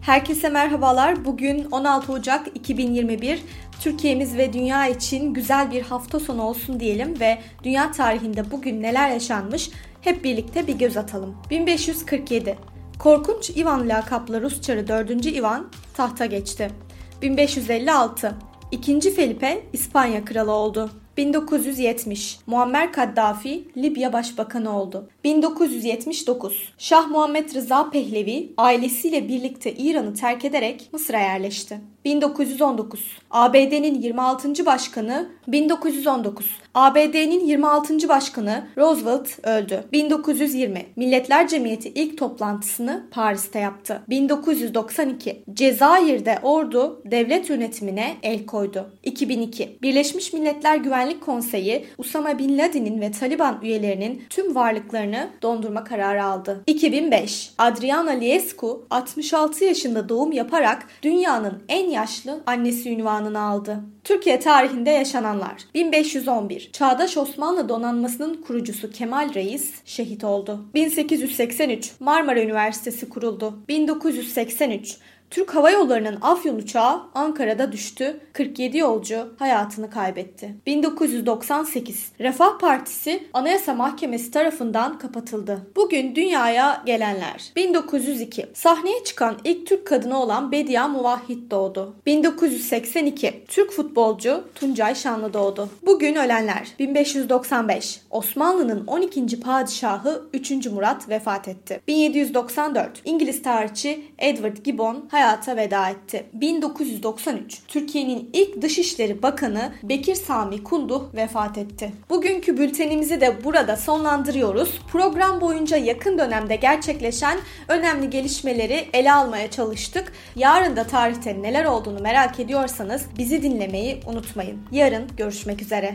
Herkese merhabalar. Bugün 16 Ocak 2021. Türkiye'miz ve dünya için güzel bir hafta sonu olsun diyelim ve dünya tarihinde bugün neler yaşanmış hep birlikte bir göz atalım. 1547. Korkunç Ivan lakaplı Rus çarı 4. Ivan tahta geçti. 1556. İkinci Felipe İspanya kralı oldu. 1970 Muammer Kaddafi Libya Başbakanı oldu. 1979 Şah Muhammed Rıza Pehlevi ailesiyle birlikte İran'ı terk ederek Mısır'a yerleşti. 1919 ABD'nin 26. başkanı 1919 ABD'nin 26. başkanı Roosevelt öldü. 1920 Milletler Cemiyeti ilk toplantısını Paris'te yaptı. 1992 Cezayir'de ordu devlet yönetimine el koydu. 2002 Birleşmiş Milletler Güvenlik Konseyi Usama Bin Laden'in ve Taliban üyelerinin tüm varlıklarını dondurma kararı aldı. 2005 Adriana Liescu 66 yaşında doğum yaparak dünyanın en yaşlı annesi ünvanını aldı. Türkiye tarihinde yaşananlar 1511 Çağdaş Osmanlı donanmasının kurucusu Kemal Reis şehit oldu. 1883 Marmara Üniversitesi kuruldu. 1983 Türk Hava Yolları'nın Afyon uçağı Ankara'da düştü. 47 yolcu hayatını kaybetti. 1998 Refah Partisi Anayasa Mahkemesi tarafından kapatıldı. Bugün dünyaya gelenler. 1902 Sahneye çıkan ilk Türk kadını olan Bedia Muvahhid doğdu. 1982 Türk futbolcu Tuncay Şanlı doğdu. Bugün ölenler. 1595 Osmanlı'nın 12. padişahı 3. Murat vefat etti. 1794 İngiliz tarihçi Edward Gibbon hayata veda etti. 1993 Türkiye'nin ilk Dışişleri Bakanı Bekir Sami Kunduh vefat etti. Bugünkü bültenimizi de burada sonlandırıyoruz. Program boyunca yakın dönemde gerçekleşen önemli gelişmeleri ele almaya çalıştık. Yarın da tarihte neler olduğunu merak ediyorsanız bizi dinlemeyi unutmayın. Yarın görüşmek üzere.